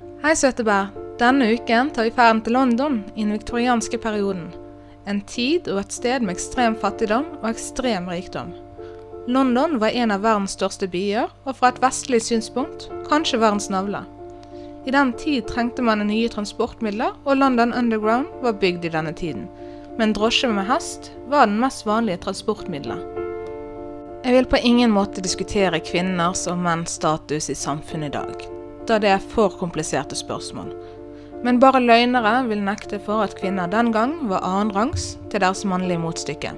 Hei, søte bær. Denne uken tar vi ferden til London i den viktorianske perioden. En tid og et sted med ekstrem fattigdom og ekstrem rikdom. London var en av verdens største byer, og fra et vestlig synspunkt kanskje verdens navle. I den tid trengte man nye transportmidler, og London Underground var bygd i denne tiden. Men drosje med hest var den mest vanlige transportmiddelet. Jeg vil på ingen måte diskutere kvinners og menns status i samfunnet i dag, da det er for kompliserte spørsmål. Men bare løgnere vil nekte for at kvinner den gang var annenrangs til deres mannlige motstykke.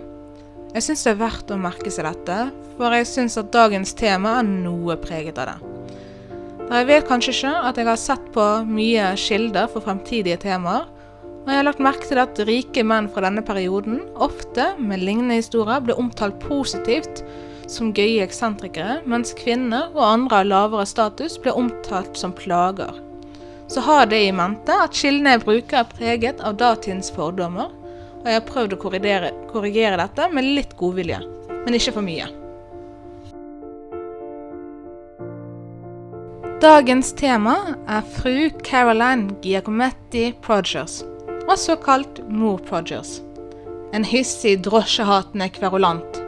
Jeg syns det er verdt å merke seg dette, for jeg syns at dagens tema er noe preget av det. Dere vet kanskje ikke at jeg har sett på mye kilder for fremtidige temaer, og jeg har lagt merke til at rike menn fra denne perioden, ofte med lignende historier, ble omtalt positivt som gøye eksentrikere, mens kvinner og andre av lavere status ble omtalt som plager. Så ha det i mente at kildene jeg bruker er preget av datidens fordommer, og jeg har prøvd å korrigere, korrigere dette med litt godvilje, men ikke for mye. Dagens tema er fru Caroline Giacometti Progers, også kalt mor Progers. En hissig, drosjehatende kverulant.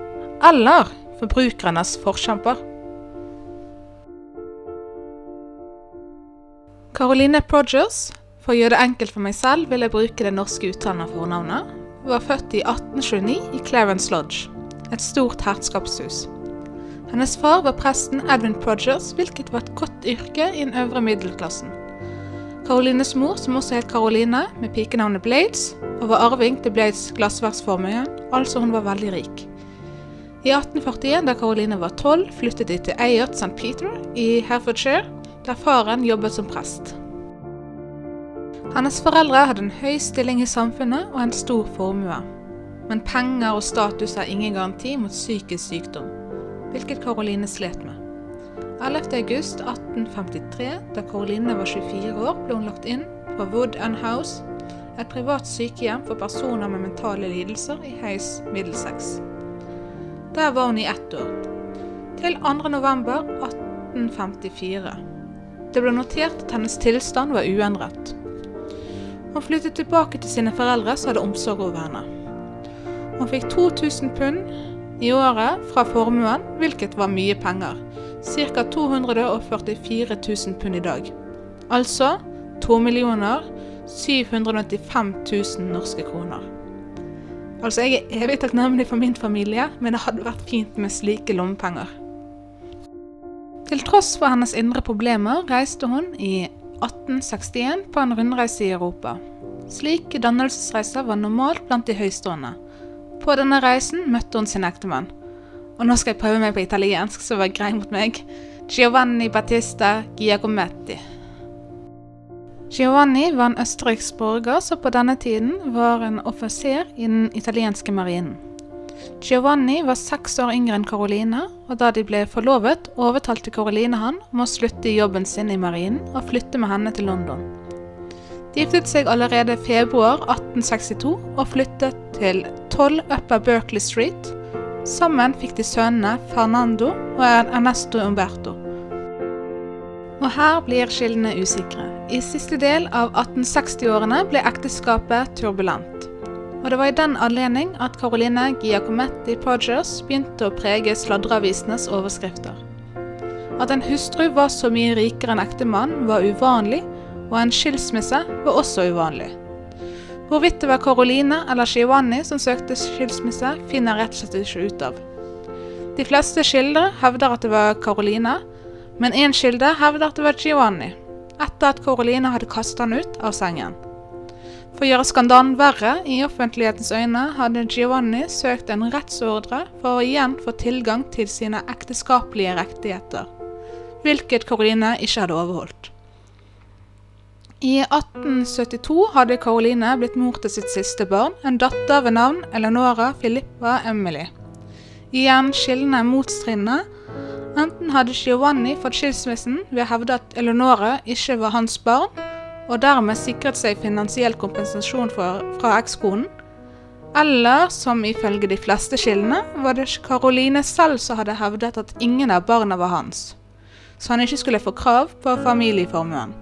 Eller forbrukernes forkjemper. Caroline Progers, for å gjøre det enkelt for meg selv, vil jeg bruke det norske uttalen av fornavnet, var født i 1829 i Clarence Lodge, et stort hertskapshus. Hennes far var presten Edwin Progers, hvilket var et godt yrke i den øvre middelklassen. Carolines mor, som også het Caroline, med pikenavnet Blades, og var arving til Blades glassverksformue, altså hun var veldig rik. I 1841, da Caroline var tolv, flyttet de til Eyot St. Peter i Herefordshire, der faren jobbet som prest. Hennes foreldre hadde en høy stilling i samfunnet og en stor formue. Men penger og status er ingen garanti mot psykisk sykdom hvilket Caroline slet med. 11.8.1853, da Caroline var 24 år, ble hun lagt inn på Wood and House, et privat sykehjem for personer med mentale lidelser i Heis Middlesex. Der var hun i ett år, til 2.11.1854. Det ble notert at hennes tilstand var uendret. Hun flyttet tilbake til sine foreldre som hadde omsorg over henne. Hun fikk 2000 pund i året fra formuen, hvilket var mye penger. Ca. 244 000 pund i dag. Altså 2 795 000 norske kroner. Altså, jeg er evig takknemlig for min familie, men det hadde vært fint med slike lommepenger. Til tross for hennes indre problemer reiste hun i 1861 på en rundreise i Europa. Slike dannelsesreiser var normalt blant de høystående. På denne reisen møtte hun sin ektemann. Og nå skal jeg prøve meg på italiensk, så var grei mot meg. Giovanni Battista Giacometti. Giovanni var en østerriksk borger som på denne tiden var en offiser i den italienske marinen. Giovanni var seks år yngre enn Caroline, og da de ble forlovet, overtalte Caroline han om å slutte i jobben sin i marinen og flytte med henne til London. De giftet seg allerede februar 1862 og flyttet til 12 Upper Berkeley Street. Sammen fikk de sønnene Fernando og Ernesto Umberto. Og her blir skillene usikre. I siste del av 1860-årene ble ekteskapet turbulent. Og det var i den anledning at Caroline Giacometti Progers begynte å prege sladreavisenes overskrifter. At en hustru var så mye rikere enn ektemannen, var uvanlig, og en skilsmisse var også uvanlig. Hvorvidt det var Caroline eller Giovanni som søkte skilsmisse, finner rett og slett ikke ut av. De fleste kilder hevder at det var Caroline, men én kilde hevder at det var Giovanni, etter at Karoline hadde kastet han ut av sengen. For å gjøre skandalen verre i offentlighetens øyne hadde Giovanni søkt en rettsordre for å igjen få tilgang til sine ekteskapelige rettigheter, hvilket Karoline ikke hadde overholdt. I 1872 hadde Karoline blitt mor til sitt siste barn, en datter ved navn Eleonora Filippa Emily. Igjen skillende motstridende. Enten hadde Giovanni fått skilsmissen ved å hevde at Eleonora ikke var hans barn, og dermed sikret seg finansiell kompensasjon for, fra ekskonen, eller som ifølge de fleste skillene var det Caroline selv som hadde hevdet at ingen av barna var hans, så han ikke skulle få krav på familieformuen.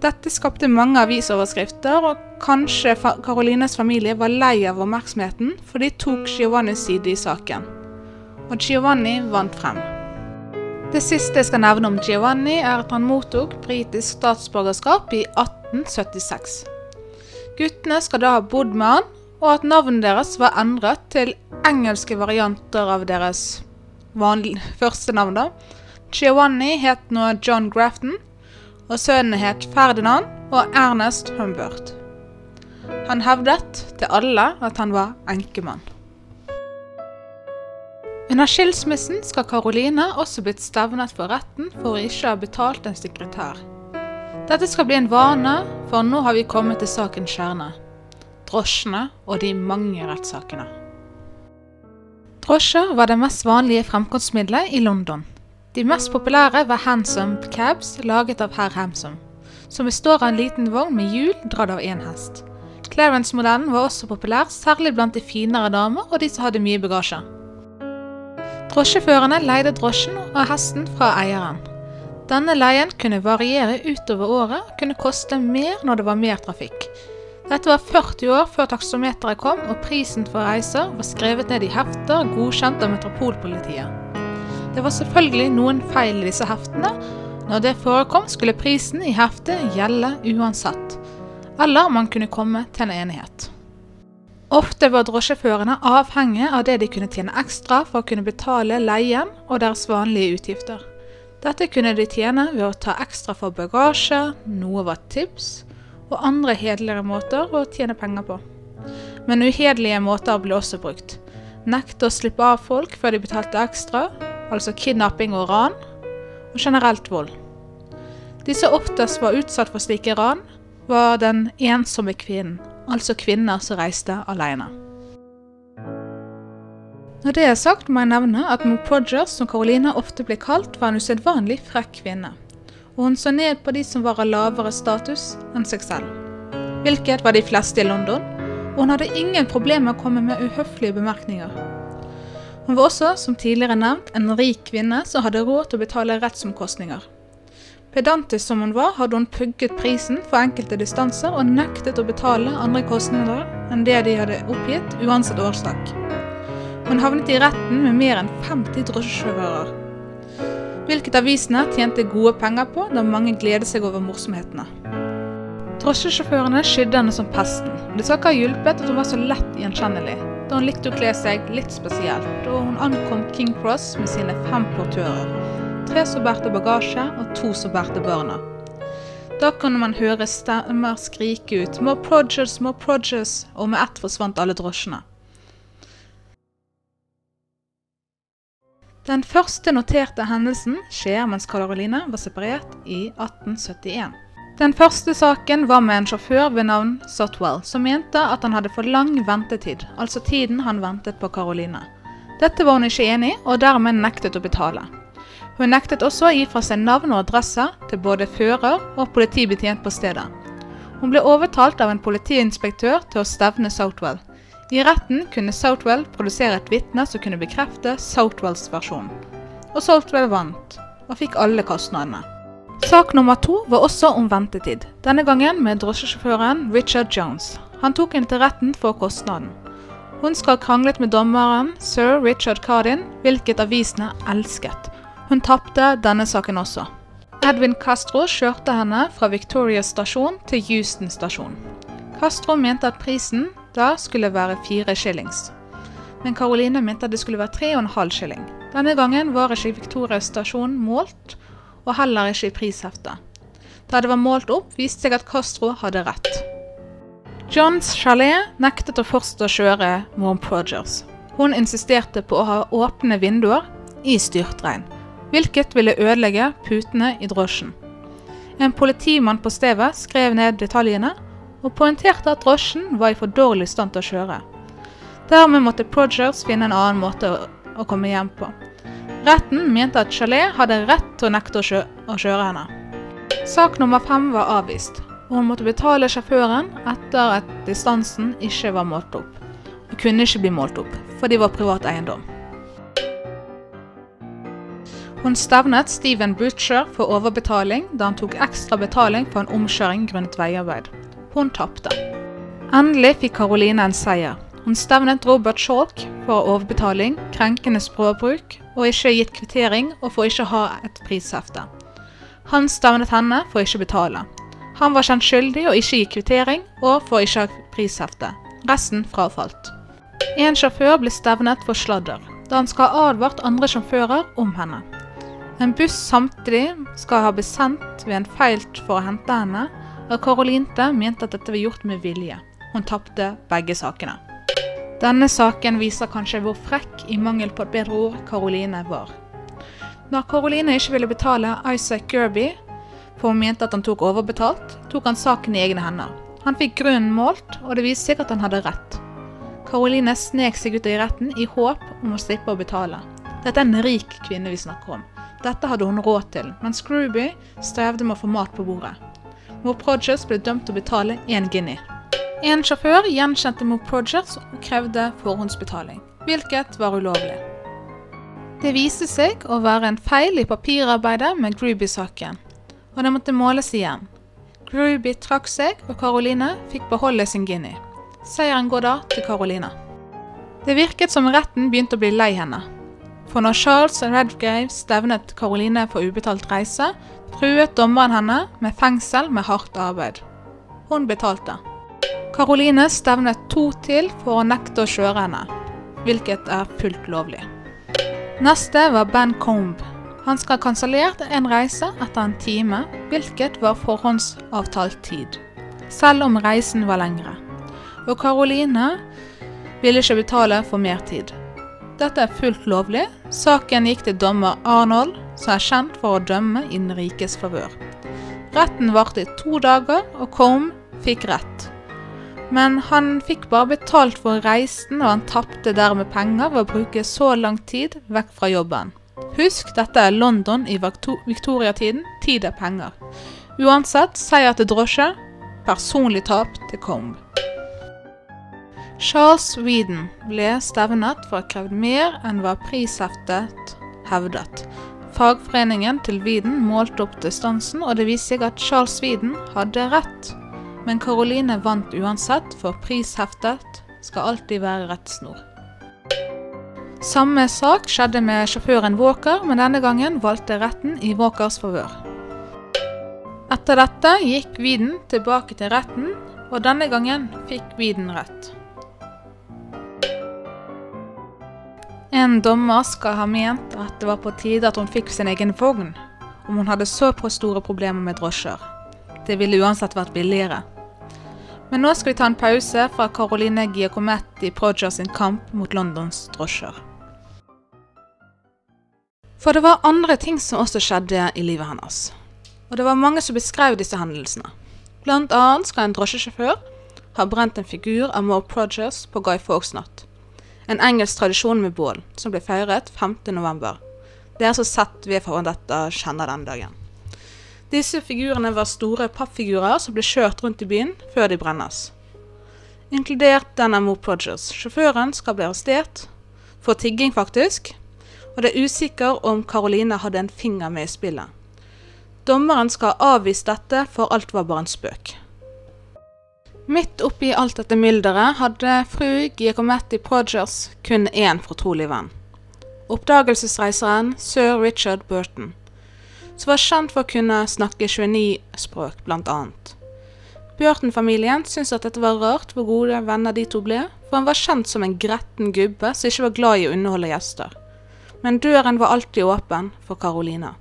Dette skapte mange avisoverskrifter, og kanskje Carolines familie var lei av oppmerksomheten, for de tok Giovannis side i saken. Og Giovanni vant frem. Det siste jeg skal nevne om Giovanni, er at han mottok britisk statsborgerskap i 1876. Guttene skal da ha bodd med han, og at navnet deres var endret til engelske varianter av deres første navn. da. Giovanni het nå John Grafton, og sønnen het Ferdinand og Ernest Humbert. Han hevdet til alle at han var enkemann. Under skilsmissen skal Caroline også blitt stevnet for retten for å ikke ha betalt en sekretær. Dette skal bli en vane, for nå har vi kommet til sakens kjerne. Drosjene og de mange rettssakene. Drosjer var det mest vanlige fremkomstmiddelet i London. De mest populære var Hansom cabs, laget av herr Hamsom, som består av en liten vogn med hjul dratt av én hest. Clarence-modellen var også populær, særlig blant de finere damer og de som hadde mye bagasje. Drosjeførerne leide drosjen og hesten fra eieren. Denne leien kunne variere utover året og kunne koste mer når det var mer trafikk. Dette var 40 år før taksometeret kom, og prisen for reiser var skrevet ned i hefter godkjent av Metropolpolitiet. Det var selvfølgelig noen feil i disse heftene. Når det forekom, skulle prisen i heftet gjelde uansett, eller man kunne komme til en enighet. Ofte var drosjeførerne avhengige av det de kunne tjene ekstra for å kunne betale leien og deres vanlige utgifter. Dette kunne de tjene ved å ta ekstra for bagasje, noe var tips, og andre hederligere måter å tjene penger på. Men uhederlige måter ble også brukt. Nekte å slippe av folk før de betalte ekstra, altså kidnapping og ran, og generelt vold. De som oftest var utsatt for slike ran, var den ensomme kvinnen, altså kvinner som reiste alene. Når det er sagt, må jeg nevne at Mo Podgers, som Carolina ofte ble kalt, var en usedvanlig frekk kvinne. Og hun så ned på de som var av lavere status enn seg selv. Hvilket var de fleste i London, og hun hadde ingen problemer med å komme med uhøflige bemerkninger. Hun var også, som tidligere nevnt, en rik kvinne som hadde råd til å betale rettsomkostninger. Pedantisk som hun var, hadde hun pugget prisen for enkelte distanser og nektet å betale andre kostnader enn det de hadde oppgitt, uansett årsak. Hun havnet i retten med mer enn 50 drosjesjåfører. Hvilket avisene tjente gode penger på, da mange gledet seg over morsomhetene. Drosjesjåførene skydde henne som pesten. Det skal ikke ha hjulpet at hun var så lett gjenkjennelig da hun likte å kle seg litt spesielt, og hun ankom King Cross med sine fem portører. Tre som bærte bagasje, og to som bærte barna. Da kunne man høre stemmer skrike ut 'More Progers, more Progers', og med ett forsvant alle drosjene. Den første noterte hendelsen skjer mens Caroline var separert i 1871. Den første saken var med en sjåfør ved navn Sotwell, som mente at han hadde for lang ventetid, altså tiden han ventet på Caroline. Dette var hun ikke enig i, og dermed nektet å betale. Hun nektet også å gi fra seg navn og adresse til både fører og politibetjent på stedet. Hun ble overtalt av en politiinspektør til å stevne Southwell. I retten kunne Southwell produsere et vitne som kunne bekrefte Southwells versjon. Og Southwell vant, og fikk alle kostnadene. Sak nummer to var også om ventetid, denne gangen med drosjesjåføren Richard Jones. Han tok henne til retten for kostnaden. Hun skal ha kranglet med dommeren sir Richard Cardin, hvilket avisene elsket. Hun tapte denne saken også. Edwin Castro kjørte henne fra Victoria stasjon til Houston stasjon. Castro mente at prisen da skulle være fire shillings. Men Caroline mente at det skulle være tre og en halv shilling. Denne gangen var ikke Victoria stasjon målt, og heller ikke i prisheftet. Da det var målt opp, viste seg at Castro hadde rett. Johns chalet nektet å fortsette å kjøre Mom Progers. Hun insisterte på å ha åpne vinduer i styrtregn, hvilket ville ødelegge putene i drosjen. En politimann på stedet skrev ned detaljene og poengterte at drosjen var i for dårlig stand til å kjøre. Dermed måtte Progers finne en annen måte å komme hjem på. Retten mente at Chalet hadde rett til å nekte å, kjø å kjøre henne. Sak nummer fem var avvist, og hun måtte betale sjåføren etter at distansen ikke var målt opp. Og kunne ikke bli målt opp, for de var privat eiendom. Hun stevnet Steven Butcher for overbetaling da han tok ekstra betaling for en omkjøring grunnet veiarbeid. Hun tapte. Endelig fikk Caroline en seier. Hun stevnet Robert Schalk for overbetaling, krenkende språkbruk og ikke gitt kvittering og for ikke å ha et prishefte. Han stevnet henne for ikke å betale. Han var kjent skyldig og ikke gi kvittering og for ikke å ha prishefte. Resten frafalt. En sjåfør ble stevnet for sladder, da han skal ha advart andre sjåfører om henne. En buss samtidig skal ha blitt sendt ved en feil for å hente henne, og Karoline mente at dette var gjort med vilje. Hun tapte begge sakene. Denne saken viser kanskje hvor frekk, i mangel på et bedre ord, Karoline var. Når Karoline ikke ville betale Isaac Gerby, for hun mente at han tok overbetalt, tok han saken i egne hender. Han fikk grunnen målt, og det viste seg at han hadde rett. Karoline snek seg ut i retten i håp om å slippe å betale. Dette er en rik kvinne vi snakker om. Dette hadde hun råd til, mens Scrooby strevde med å få mat på bordet. Mor Progers ble dømt til å betale én guinea. En sjåfør gjenkjente Mor Progers og krevde forhåndsbetaling, hvilket var ulovlig. Det viste seg å være en feil i papirarbeidet med Gruby-saken, og det måtte måles igjen. Gruby trakk seg, og Caroline fikk beholde sin guinea. Seieren går da til Caroline. Det virket som retten begynte å bli lei henne, for når Charles Redgrave stevnet Caroline for ubetalt reise, truet dommeren henne med fengsel med hardt arbeid. Hun betalte. Caroline stevnet to til for å nekte å kjøre henne, hvilket er fullt lovlig. Neste var Ben Combe. Han skal ha kansellert en reise etter en time, hvilket var forhåndsavtalt tid, selv om reisen var lengre. Og Caroline ville ikke betale for mer tid. Dette er fullt lovlig. Saken gikk til dommer Arnold, som er kjent for å dømme i den rikes favør. Retten varte i to dager, og Combe fikk rett. Men han fikk bare betalt for reisen, og han tapte dermed penger ved å bruke så lang tid vekk fra jobben. Husk, dette er London i Victoria-tiden. Tid er penger. Uansett, seier til drosje. Personlig tap til Combe. Charles Weedon ble stevnet for å ha krevd mer enn hva prisheftet hevdet. Fagforeningen til Weedon målte opp distansen, og det viste seg at Charles Weedon hadde rett. Men Caroline vant uansett, for prisheftet skal alltid være rettsnor. Samme sak skjedde med sjåføren Walker, men denne gangen valgte retten i Walkers favør. Etter dette gikk Weedon tilbake til retten, og denne gangen fikk Weedon rett. En dommer skal ha ment at det var på tide at hun fikk sin egen vogn, om hun hadde så på store problemer med drosjer. Det ville uansett vært billigere. Men nå skal vi ta en pause fra Caroline Giacometti Proger sin kamp mot Londons drosjer. For det var andre ting som også skjedde i livet hennes. Og det var mange som beskrev disse hendelsene. Blant annet skal en drosjesjåfør ha brent en figur av Moore Progers på Guy Fawkes natt en engelsk tradisjon med bål, som ble feiret 5.11. Dere som sett ved for dette, kjenner den dagen. Disse figurene var store pappfigurer som ble kjørt rundt i byen før de brennes. Inkludert denne Mo Progers. Sjåføren skal bli arrestert, for tigging faktisk, og det er usikker om Caroline hadde en finger med i spillet. Dommeren skal ha avvist dette, for alt var bare en spøk. Midt oppi alt dette mylderet hadde fru Giacometti Progers kun én fortrolig venn. Oppdagelsesreiseren sir Richard Burton, som var kjent for å kunne snakke 29 språk, annet. Burton-familien syntes at dette var rart hvor gode venner de to ble, for han var kjent som en gretten gubbe som ikke var glad i å underholde gjester. Men døren var alltid åpen for Carolina.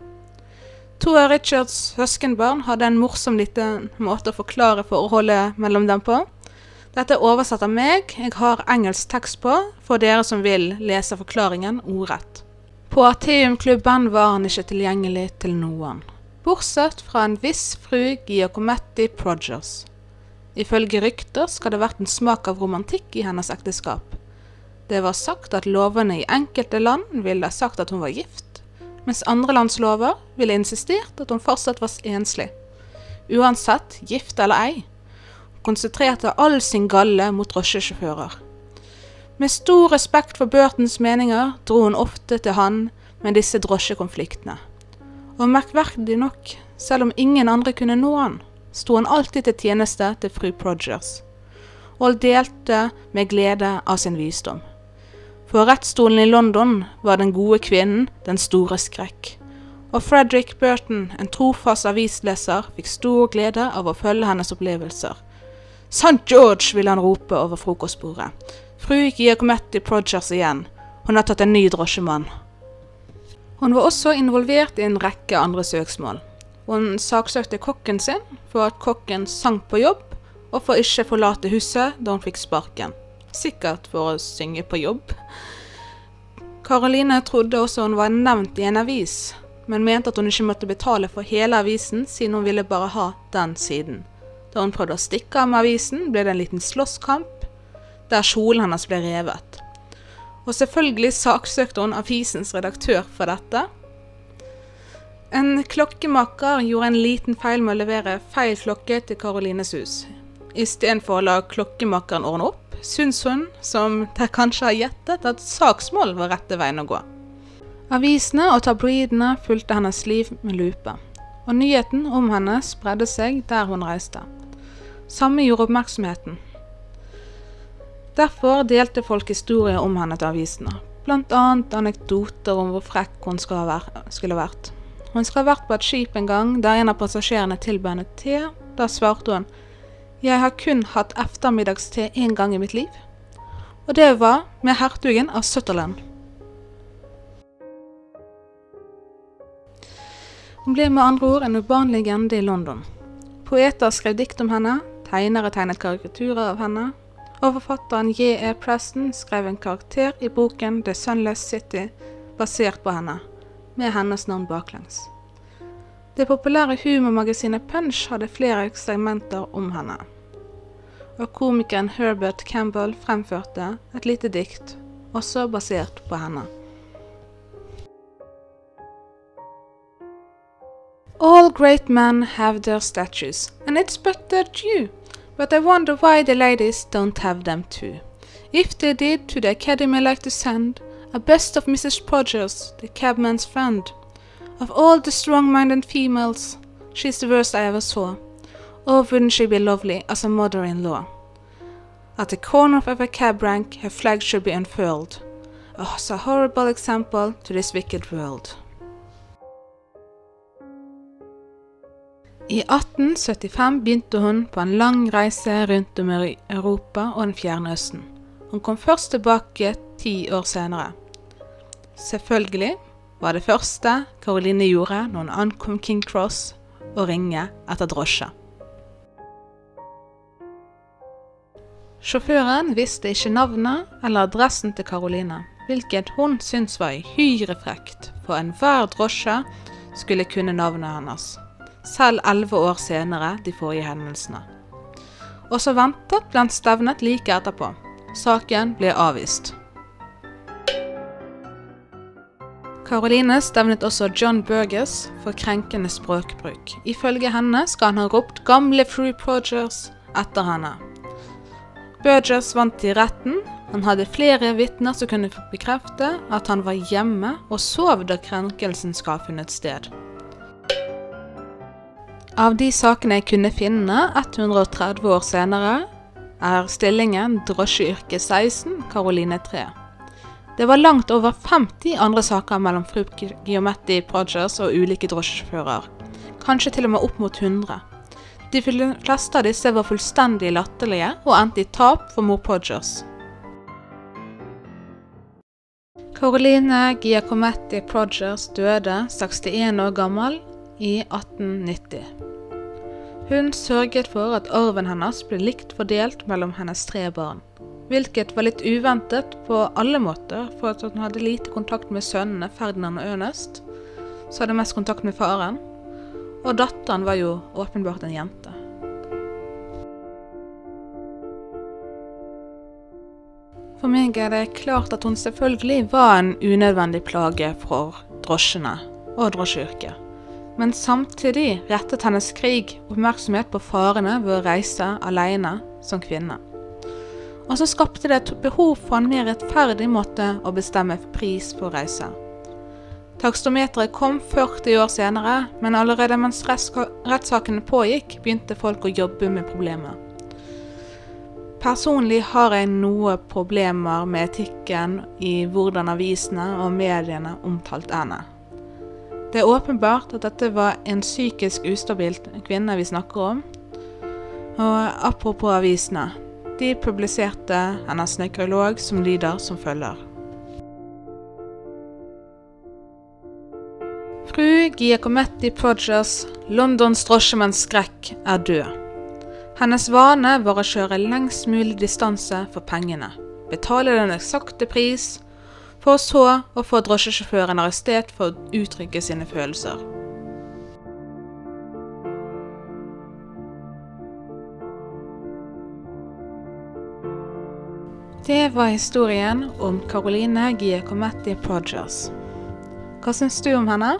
To av Richards søskenbarn hadde en morsom liten måte å forklare forholdet mellom dem på. Dette er oversatt av meg. Jeg har engelsk tekst på, for dere som vil lese forklaringen ordrett. På Ateumklubben var han ikke tilgjengelig til noen, bortsett fra en viss fru Giacometti Progers. Ifølge rykter skal det vært en smak av romantikk i hennes ekteskap. Det var sagt at lovene i enkelte land ville sagt at hun var gift, mens andre lands lover ville insistert at hun fortsatt var enslig. Uansett, gift eller ei. Konsentrerte all sin galle mot drosjesjåfører. Med stor respekt for Burtons meninger dro hun ofte til han med disse drosjekonfliktene. Og merkverdig nok, selv om ingen andre kunne nå han, sto han alltid til tjeneste til fru Progers, og delte med glede av sin visdom. For rettsstolen i London var den gode kvinnen den store skrekk. Og Frederick Burton, en trofast avisleser, fikk stor glede av å følge hennes opplevelser. St. George, ville han rope over frokostbordet. Fru Giacometti Progers igjen. Hun har tatt en ny drosjemann. Hun var også involvert i en rekke andre søksmål. Hun saksøkte kokken sin for at kokken sank på jobb, og for ikke forlate huset da hun fikk sparken. Sikkert for å synge på jobb. Karoline trodde også hun var nevnt i en avis, men mente at hun ikke måtte betale for hele avisen, siden hun ville bare ha den siden. Da hun prøvde å stikke av med avisen, ble det en liten slåsskamp, der kjolen hennes ble revet. Og selvfølgelig saksøkte hun avisens redaktør for dette. En klokkemaker gjorde en liten feil med å levere feil klokke til Karolines hus. Istedenfor å la klokkemakeren ordne opp, syns hun, som dere kanskje har gjettet, at saksmål var rette veien å gå. Avisene og tabloidene fulgte hennes liv med lupe, og nyheten om henne spredde seg der hun reiste. Samme gjorde oppmerksomheten. Derfor delte folk historier om henne til avisene, bl.a. anekdoter om hvor frekk hun skulle ha vært. Hun skal ha vært på et skip en gang der en av passasjerene tilbød henne te. Da svarte hun jeg har kun hatt ettermiddagste én gang i mitt liv, og det var med hertugen av Sutherland. Hun ble med andre ord en urban legende i London. Poeter skrev dikt om henne, tegnere tegnet karikaturer av henne, og forfatteren J.E. Preston skrev en karakter i boken The Sunless City basert på henne, med hennes navn baklengs. Det populære humormagasinet Punch hadde flere segmenter om henne. Og komikeren Herbert Campbell fremførte et lite dikt, også basert på henne. All great men have their statues, and it's but their due. But I wonder why the ladies don't have them too. If they did, to the academy like to send a bust of Mrs. Podgers, the cabman's friend. Of all the strong-minded females, she's the worst I ever saw. Oh, wouldn't she be lovely as a mother-in-law? At the corner of every cab rank, her flag should be unfurled. Oh, so horrible example to this wicked world. I 1875 begynte hun på en lang reise rundt om i Europa og den fjerne Østen. Hun kom først tilbake ti år senere. Selvfølgelig var det første Caroline gjorde når hun ankom King Cross, å ringe etter drosje. Sjåføren visste ikke navnet eller adressen til Caroline, hvilket hun syntes var uhyre frekt, for enhver drosje skulle kunne navnet hennes, selv elleve år senere de forrige hendelsene. Og så ventet ble han stevnet like etterpå. Saken ble avvist. Caroline stevnet også John Burgess for krenkende språkbruk. Ifølge henne skal han ha ropt 'gamle fru Progers' etter henne. Burgess vant i retten. Han hadde flere vitner som kunne bekrefte at han var hjemme og sov da krenkelsen skal ha funnet sted. Av de sakene jeg kunne finne 130 år senere, er stillingen drosjeyrke 16, Caroline 3. Det var langt over 50 andre saker mellom fru Giometti Progers og ulike drosjesjåfører. Kanskje til og med opp mot 100. De fleste av disse var fullstendig latterlige og endte i tap for mor Progers. Caroline Giacometti Progers døde 61 år gammel i 1890. Hun sørget for at arven hennes ble likt fordelt mellom hennes tre barn hvilket var litt uventet på alle måter, for at hun hadde lite kontakt med sønnene Ferdinand og Ernest, så hadde mest kontakt med faren, og datteren var jo åpenbart en jente. For meg er det klart at hun selvfølgelig var en unødvendig plage for drosjene og drosjeyrket. Men samtidig rettet hennes krig oppmerksomhet på farene ved å reise alene som kvinne. Og så skapte det et behov for en mer rettferdig måte å bestemme pris på reise. Takstometeret kom 40 år senere, men allerede mens rettssakene pågikk, begynte folk å jobbe med problemet. Personlig har jeg noe problemer med etikken i hvordan avisene og mediene omtalte henne. Det er åpenbart at dette var en psykisk ustabil kvinne vi snakker om. Og apropos avisene. De publiserte hennes nekrolog som lyder som følger. Fru Giacometti Podgers, Londons drosjemanns skrekk, er død. Hennes vane var å kjøre lengst mulig distanse for pengene, betale den eksakte pris, for så å få drosjesjåføren arrestert for å uttrykke sine følelser. Det var historien om Caroline Giacometti Progers. Hva syns du om henne?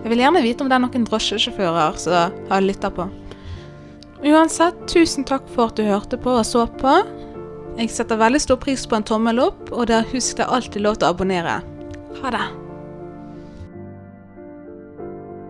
Jeg vil gjerne vite om det er noen drosjesjåfører som har lytta på. Uansett, tusen takk for at du hørte på og så på. Jeg setter veldig stor pris på en tommel opp, og husk det alltid lov til å abonnere. Ha det.